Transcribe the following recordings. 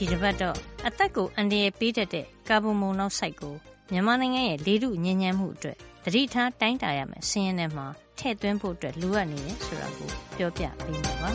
ဒီတစ်ပတ်တော့အသက်ကိုအန္တရာယ်ပေးတတ်တဲ့ကာဗွန်မိုနောက်ဆိုက်ကိုမြန်မာနိုင်ငံရဲ့လေထုညဉ့်ညမ်းမှုအတွက်သတိထားတိုင်းတာရမယ်ဆင်းရဲထဲမှာထည့်သွင်းဖို့အတွက်လိုအပ်နေတယ်ဆိုတာကိုပြောပြပေးမှာပါ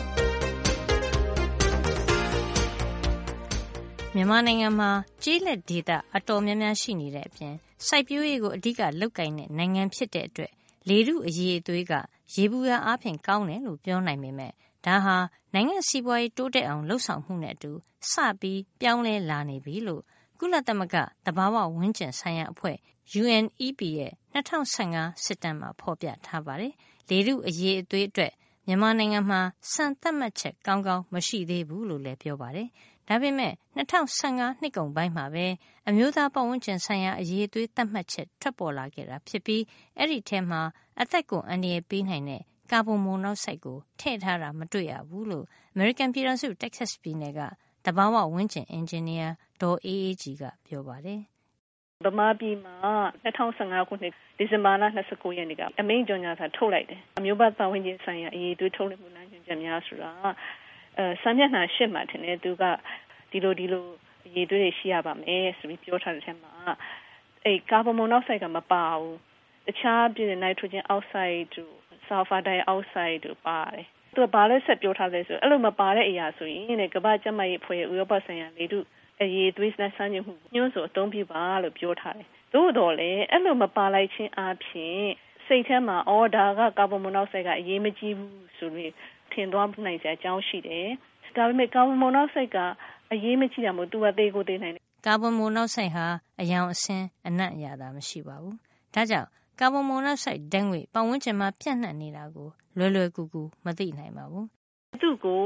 မြန်မာနိုင်ငံမှာကျေးလက်ဒေသအတော်များများရှိနေတဲ့အပြင်စိုက်ပျိုးရေးကိုအဓိကလုပ်ကိုင်တဲ့နိုင်ငံဖြစ်တဲ့အတွက်လေထုအရေးအသွေးကရေဘူးရအားဖြင့်ကောင်းတယ်လို့ပြောနိုင်ပေမဲ့ ဒါဟာ နိုင်ငံစီးပွားရေး တိုးတက်အောင်လှုပ်ဆောင်မှုနဲ့အတူ စပြီး ပြောင်းလဲလာနေပြီလို့ ကုလသမဂ္ဂ သဘာဝဝန်းကျင်ဆိုင်ရာအဖွဲ့ UNEP ရဲ့2015စစ်တမ်းမှာ ဖော်ပြထားပါတယ်။လေထုအရေးအသွေးအတွက် မြန်မာနိုင်ငံမှာ စံသတ်မှတ်ချက် ကောင်းကောင်း မရှိသေးဘူးလို့လည်း ပြောပါတယ်။ဒါပေမဲ့2015နှစ်ကုန်ပိုင်းမှာပဲ အမျိုးသားပတ်ဝန်းကျင်ဆိုင်ရာ အရေးအသွေး သတ်မှတ်ချက် ထွက်ပေါ်လာခဲ့တာ ဖြစ်ပြီး အဲ့ဒီထဲမှာ အသက်ကို အန္တရာယ်ပေးနိုင်တဲ့ ကာဗွန်မိုနောက်ဆိုက်ကိုထည့်ထားတာ မတွေ့ရဘူးလို့ အမေရိကန်ပြည်ထောင်စု တက္ကဆက်ပြည်နယ်က သဘာဝဝန်းကျင် အင်ဂျင်နီယာ ဒေါ်အေးအေးကြည်က ပြောပါတယ် ဗမာပြည်မှာ2015ခုနှစ် ဒီဇင်ဘာလ29ရက်နေ့က အမိန့်ကြော်ညာစာ ထုတ်လိုက်တယ် အမျိုးသားဝန်းကျင်ဆိုင်ရာ အရေးသွေး ထုတ်လွှင့်မှု လမ်းညွှန်ချက်များဆိုတာအဲစာမျက်နှာရှစ်မှာထင်တယ် သူက ဒီလို ဒီလို အရေးသွေးတွေ ရှိရပါမယ်ဆိုပြီး ပြောထားတဲ့ထဲမှာအဲကာဗွန်မိုနောက်ဆိုက်က မပါဘူး တခြားပြည်နိုက်ထရိုဂျင်အောက်ဆိုက်တို့ ဆာလ်ဖာဒိုင်အောက်ဆိုက်တို့ပါတယ်သူကဘာလဲဆက်ပြောထားလဲဆိုအဲ့လိုမပါတဲ့အရာဆိုရင်တဲ့ကမ္ဘာ့ကျန်းမာရေးအဖွဲ့ရဲ့ဥရောပဆိုင်ရာလေထုအရေးသွေးစမ်းညွှန်မှုညွှန်းဆိုအသုံးပြုပါလို့ပြောထားတယ်။သို့တော်လည်းအဲ့လိုမပါလိုက်ခြင်းအပြင်စိတ်ထဲမှာအော်ဒါကကာဗွန်မိုနောက်ဆိုက်ကအရေးမကြီးဘူးဆိုပြီးထင်သွားနိုင်စရာအကြောင်းရှိတယ်။ဒါပေမဲ့ကာဗွန်မိုနောက်ဆိုက်ကအရေးမကြီးတာမို့သူကသေးကိုသေးနိုင်တယ်။ကာဗွန်မိုနောက်ဆိုက်ဟာအယောင်အဆင်းအနံ့အရသာမရှိပါဘူး။ဒါကြောင့် ကာဗွန်မိုနောက်ဆိုက်ဓာတ်ငွေ့ပတ်ဝန်းကျင်မှာ ပြန့်နှံ့နေတာကို လွယ်လွယ်ကူကူ မသိနိုင်ပါဘူး။သူ့ကို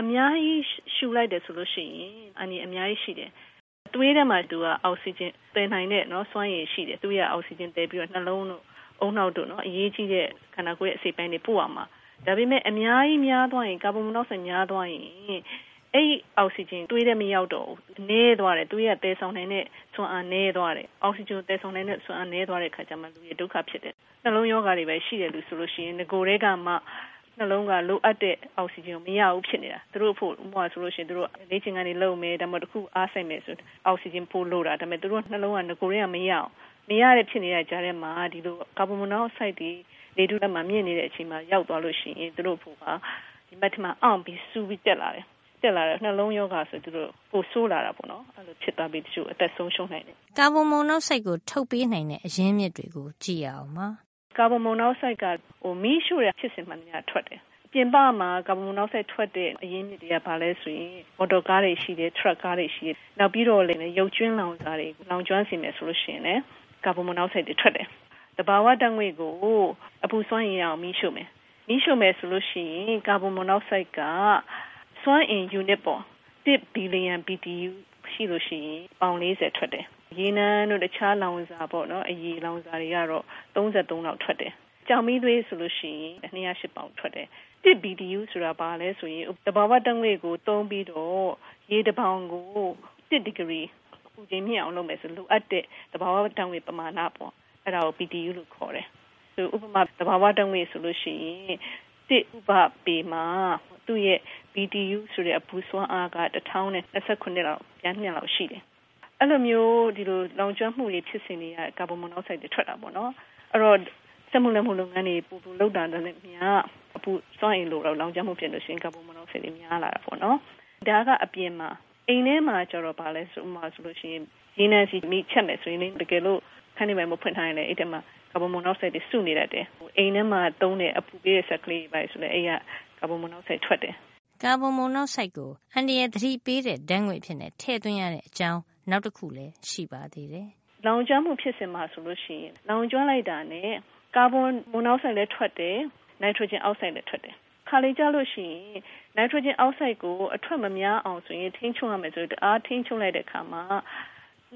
အများကြီးရှူလိုက်တယ်ဆိုလို့ရှိရင် အနည်းအများကြီးရှိတယ်။သွေးထဲမှာ သူက အောက်ဆီဂျင်သယ်နိုင်တဲ့နော်စွမ်းရည်ရှိတယ်။သူရဲ့အောက်ဆီဂျင်သယ်ပြီးတော့ နှလုံးတို့အုံနောက်တို့နော်အရေးကြီးတဲ့ ခန္ဓာကိုယ်ရဲ့ အစိတ်ပိုင်းတွေ ပို့အောင်မှာ ဒါပေမဲ့အများကြီးများသွားရင် ကာဗွန်မိုနောက်ဆိုက် များသွားရင် အဲ့အောက်ဆီဂျင်တွေးတဲ့မရောက်တော့ဘူးနည်းသွားတယ်သူရဲ့တဲဆောင်နိုင်တဲ့ဆွမ်းအားနည်းသွားတယ်အောက်ဆီဂျင်တဲဆောင်နိုင်တဲ့ဆွမ်းအားနည်းသွားတဲ့ခါကျမှလူရဲ့ဒုက္ခဖြစ်တယ်နှလုံးရောဂါတွေပဲရှိတယ်လို့ဆိုလို့ရှိရင်ငကိုယ်တွေကမှနှလုံးကလိုအပ်တဲ့အောက်ဆီဂျင်မရဘူးဖြစ်နေတာသူတို့ဖို့ဥပမာဆိုလို့ရှိရင်သူတို့လေ့ကျင့်ခန်းတွေလုပ်မယ်ဒါမှမဟုတ်တစ်ခုအားဆိုင်မယ်ဆိုအောက်ဆီဂျင်ပို့လို့တာဒါပေမဲ့သူတို့နှလုံးကငကိုယ်တွေကမရအောင်မရတဲ့ဖြစ်နေတဲ့ကြားထဲမှာဒီလိုကာဗွန်မိုနောက်ဆိုက်တွေလေထုထဲမှာမြင့်နေတဲ့အချိန်မှာရောက်သွားလို့ရှိရင်သူတို့ဖို့ကဒီမက်ထမှာအောင်ပြီးစူးပြီးတက်လာတယ် တက်လာတဲ့နှလုံးရောဂါဆိုသူတို့ပိုဆိုးလာတာပေါ့နော်အဲ့လိုဖြစ်သွားပြီးတချို့အသက်ဆုံးရှုံးနိုင်တယ်ကာဗွန်မိုနောက်ဆိုက်ကိုထုတ်ပေးနိုင်တဲ့အရင်းမြစ်တွေကိုကြည့်ရအောင်ပါကာဗွန်မိုနောက်ဆိုက်ကဟိုမီးရှို့တဲ့ဖြစ်စဉ်မှန်များထွက်တယ်ပြင်ပမှာကာဗွန်မိုနောက်ဆိုက်ထွက်တဲ့အရင်းမြစ်တွေကဘာလဲဆိုရင်မော်တော်ကားတွေရှိတယ်ထရက်ကားတွေရှိတယ်နောက်ပြီးတော့လည်းရုပ်ကျွင်းလောင်စာတွေလောင်ကျွမ်းစီမယ်ဆိုလို့ရှိရင်လည်းကာဗွန်မိုနောက်ဆိုက်တွေထွက်တယ်တဘာဝတံငွေကိုအပူစွမ်းရည်အောင်မီးရှို့မယ်မီးရှို့မယ်ဆိုလို့ရှိရင်ကာဗွန်မိုနောက်ဆိုက်က စွမ်းအင် unit ပေါ့1 billion BTU ရှိလို့ရှိရင်ပေါင်40ထွက်တယ်ရေနံတို့တခြားလောင်စာပေါ့နော်အရေလောင်စာတွေကတော့33လောက်ထွက်တယ်ကြောင်မီးသွေးဆိုလို့ရှိရင်208ပေါင်ထွက်တယ်1 BTU ဆိုတာဘာလဲဆိုရင်တဘာဝတငွေကိုသုံးပြီးတော့ရေတပေါင်ကို1 degree ပူချိန်မြင့်အောင်လုပ်မယ်ဆိုလိုအပ်တဲ့တဘာဝတငွေပမာဏပေါ့အဲ့ဒါကို BTU လို့ခေါ်တယ်ဆိုဥပမာတဘာဝတငွေဆိုလို့ရှိရင်စစ်ဥပပေမှာသူ့ရဲ့ BTU ဆိုတဲ့အပူစွမ်းအားက1029လောက်ပြန်ညှက်လောက်ရှိတယ်။အဲ့လိုမျိုးဒီလိုလောင်ကျွမ်းမှုတွေဖြစ်စဉ်တွေကကာဗွန်မိုနောက်ဆိုက်တွေထွက်တာပေါ့နော်။အဲ့တော့စက်မှုလက်မှုလုပ်ငန်းတွေပူပူလောက်တာနဲ့များအပူစွမ်းအင်လိုတော့လောင်ကျွမ်းမှုဖြစ်လို့ရှိရင်ကာဗွန်မိုနောက်ဆိုက်တွေများလာတာပေါ့နော်။ဒါကအပြင်မှာအိမ်ထဲမှာကျတော့ဗာလဲဆိုမှဆိုလို့ရှိရင်ရင်းနှံစီမိချက်မယ်ဆိုရင်တကယ်လို့ခန်းနေမယ်မဖွင့်ထားရင်လည်းအဲ့တမှာကာဗွန်မိုနောက်ဆိုက်တွေစုနေတတ်တယ်။အိမ်ထဲမှာသုံးတဲ့အပူပေးတဲ့ဆက်ကလေးပဲဆိုလဲအဲ့ကကာဗွန်မိုနောက်ဆိုက်ထွက်တယ် ကာဗွန်မိုနောက်ဆိုက်ကို အန္တရာယ်သတိပေးတဲ့ဓာတ်ငွေ့အဖြစ် ထည့်သွင်းရတဲ့အကြောင်း နောက်တခုလည်း ရှိပါသေးတယ်။လောင်ကျွမ်းမှုဖြစ်စဉ်မှာဆိုလို့ရှိရင် လောင်ကျွမ်းလိုက်တာနဲ့ ကာဗွန်မိုနောက်ဆိုက်လည်းထွက်တယ်၊နိုက်ထရိုဂျင်အောက်ဆိုက်လည်း ထွက်တယ်။ခါလေကြလို့ရှိရင် နိုက်ထရိုဂျင်အောက်ဆိုက်ကို အထွက်မများအောင်ဆိုရင်ထိန်းချုပ်ရမယ်ဆိုတော့အားထိန်းချုပ်လိုက်တဲ့အခါမှာ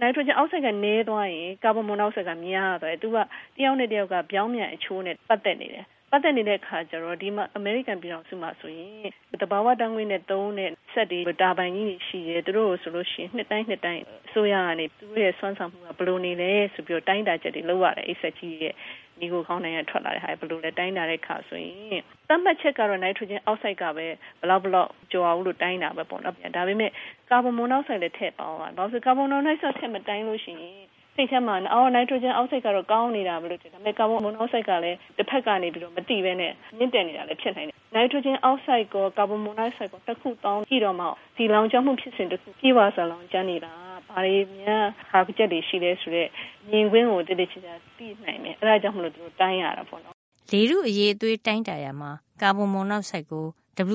နိုက်ထရိုဂျင်အောက်ဆိုက်ကနည်းသွားရင် ကာဗွန်မိုနောက်ဆိုက်က များသွားတယ်။သူက တယောက်နဲ့တယောက်က ပြောင်းပြန်အချိုးနဲ့ ပတ်သက်နေတယ် ပတ်သက်နေတဲ့အခါကျတော့ဒီမှာအမေရိကန်ပြည်ထောင်စုမှာဆိုရင်တဘာဝတန်းငွေနဲ့သုံးတဲ့ဆက်တွေတာပိုင်ကြီးရှိရဲသူတို့ဆိုလို့ရှိရင်နှစ်တိုင်းနှစ်တိုင်းအစိုးရကနေသူတို့ရဲ့စွမ်းဆောင်မှုကဘယ်လိုနေလဲဆိုပြီးတော့တိုင်းတာချက်တွေလုပ်ရတယ်အိဆက်ကြီးရဲ့မိကိုခေါင်းနိုင်ရထွက်လာတဲ့ဟာဘယ်လိုလဲတိုင်းတာတဲ့ခါဆိုရင်သတ်မှတ်ချက်ကတော့ nitrogen oxide ကပဲဘလောက်ဘလောက်ကြော်အောင်လို့တိုင်းတာပဲပေါ့နော်ဒါပေမဲ့ကာဗွန်မိုနောက်ဆိုက်လည်းထည့်ပေါင်းတာဘာလို့ကာဗွန်မိုနောက်ဆိုက်ထည့်မတိုင်းလို့ရှိရင် စိတ်ထဲမှာအော်နိုက်ထရိုဂျင်အောက်ဆိုက်ကတော့ကောင်းနေတာပဲလို့ထင်တယ်။ဒါပေမဲ့ကာဗွန်မိုနောက်ဆိုက်ကလည်းတစ်ဖက်ကနေပြီးတော့မတိပဲနဲ့မြင့်တက်နေတာလည်းဖြစ်နိုင်တယ်။နိုက်ထရိုဂျင်အောက်ဆိုက်ကကာဗွန်မိုနောက်ဆိုက်ကိုတစ်ခုတောင်းကြည့်တော့မှဒီလောင်ကျွမ်းမှုဖြစ်စဉ်တစ်ခုပြေးပါစလောင်ကျွမ်းနေတာဘာတွေများဟာချက်တွေရှိလဲဆိုတော့မြင်ကွင်းကိုတည်တည်ချာချာသိနိုင်မယ်။အဲဒါကြောင့်မလို့သူတို့တိုင်းရတာပေါ့နော်။လေထုအရေးအသွေးတိုင်းတာရမှာကာဗွန်မိုနောက်ဆိုက်ကို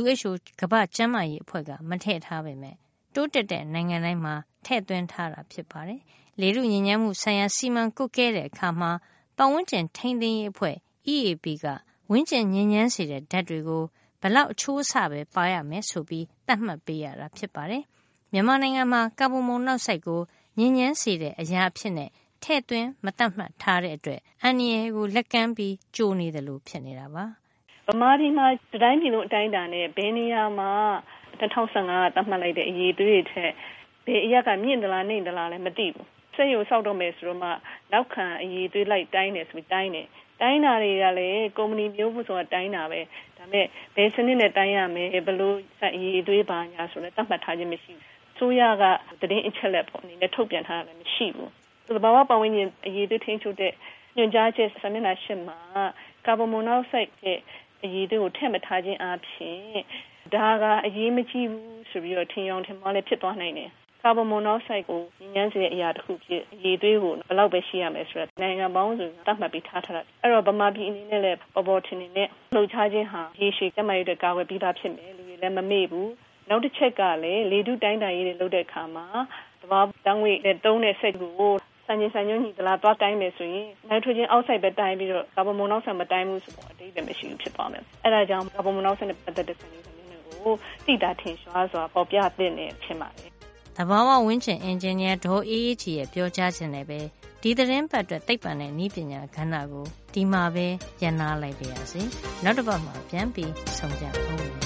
WHO ကမ္ဘာ့ကျန်းမာရေးအဖွဲ့ကမထည့်ထားပေမဲ့တိုးတက်တဲ့နိုင်ငံတိုင်းမှာထည့်သွင်းထားတာဖြစ်ပါတယ်။ လေထုညစ်ညမ်းမှုဆိုင်ရာစီမံကွပ်ကဲတဲ့အခါမှာပတ်ဝန်းကျင်ထိန်းသိမ်းရေးအဖွဲ့ EAP ကဝန်းကျင်ညစ်ညမ်းစေတဲ့ဓာတ်တွေကိုဘလောက်အချိုးအဆပဲပါရမယ်ဆိုပြီးသတ်မှတ်ပေးရတာဖြစ်ပါတယ်။မြန်မာနိုင်ငံမှာကာဗွန်မိုနောက်ဆိုက်ကိုညစ်ညမ်းစေတဲ့အရာအဖြစ်နဲ့ထည့်သွင်းမသတ်မှတ်ထားတဲ့အတွက်အန္တရာယ်ကိုလက်ကမ်းပြီးကြိုနေတယ်လို့ဖြစ်နေတာပါ။ဗမာပြည်မှာတိုင်းပြည်လုံးအတိုင်းအတာနဲ့ဘယ်နေရာမှာ2015ကသတ်မှတ်လိုက်တဲ့အရေးသွေးတွေထက်ဘယ်အရက်ကမြင့်သလားနှိမ့်သလားလည်းမသိဘူး စက်ရုံဆောက်တော့မယ်ဆိုတော့မှနောက်ခံအရေးသွေးလိုက်တိုင်းတယ်ဆိုပြီးတိုင်းတယ်တိုင်းတာတွေကလည်းကုမ္ပဏီမျိုးဖို့ဆိုတာတိုင်းတာပဲဒါပေမဲ့ဘယ်စနစ်နဲ့တိုင်းရမယ်ဘယ်လိုအရေးသွေးပါညာဆိုတော့တတ်မှတ်ထားခြင်းမရှိဘူးဆိုရကတည်င်းအချက်လက်ပေါ့အနေနဲ့ထုတ်ပြန်ထားတာလည်းမရှိဘူးသဘာဝပတ်ဝန်းကျင်အရေးသွေးထိန်းချုပ်တဲ့ညွှန်ကြားချက်စနစ်နာရှင်းမှာကာဗွန်မိုနောက်ဆိုက်ရဲ့အရေးသွေးကိုထည့်မထားခြင်းအပြင်ဒါကအရေးမကြီးဘူးဆိုပြီးတော့ထင်ရောင်ထင်မှားလည်းဖြစ်သွားနိုင်တယ် ကာဗွန်မိုနောက်ဆိုက်ကိုညှဉ်းစေတဲ့အရာတစ်ခုဖြစ်အရေးသွေးကိုဘယ်လောက်ပဲရှိရမယ်ဆိုတော့နိုင်ငံပေါင်းစုံသတ်မှတ်ပြီးထားထားတာအဲ့တော့ဗမာပြည်အနေနဲ့လည်းပေါ်ပေါ်ထင်ထင်နဲ့လှုပ်ရှားခြင်းဟာရေရှည်ကျမရတဲ့ကာဝယ်ပြီးသားဖြစ်မယ်လူတွေလည်းမမေ့ဘူးနောက်တစ်ချက်ကလည်းလေတုတိုင်းတိုင်းရေးတွေလုပ်တဲ့အခါမှာသဘာဝတန်းဝေးနဲ့တုံးတဲ့ဆက်ကိုစံချိန်စံညွှန်းညီသလားသွားတိုင်းမယ်ဆိုရင်နိုက်ထရိုဂျင်အောက်ဆိုက်ပဲတိုင်းပြီးတော့ကာဗွန်မိုနောက်ဆိုက်မတိုင်းဘူးဆိုတော့အတိတ်ပဲမရှိဘူးဖြစ်သွားမယ်။အဲဒါကြောင့်ကာဗွန်မိုနောက်ဆိုက်နဲ့ပတ်သက်တဲ့စံချိန်စံညွှန်းတွေကိုသိတာထင်ရှားစွာပေါ်ပြသင့်တယ်ဖြစ်ပါတယ် သဘာဝဝန်းကျင်အင်ဂျင်နီယာဒေါ်အေးအေးချီရဲ့ပြောကြားခြင်းနဲ့ပဲဒီသတင်းပတ်အတွက်သိပ္ပံနဲ့ဤပညာကဏ္ဍကိုဒီမှာပဲရန်နာလိုက်ပါရစေနောက်တစ်ပတ်မှာပြန်ပြီးဆုံကြအောင်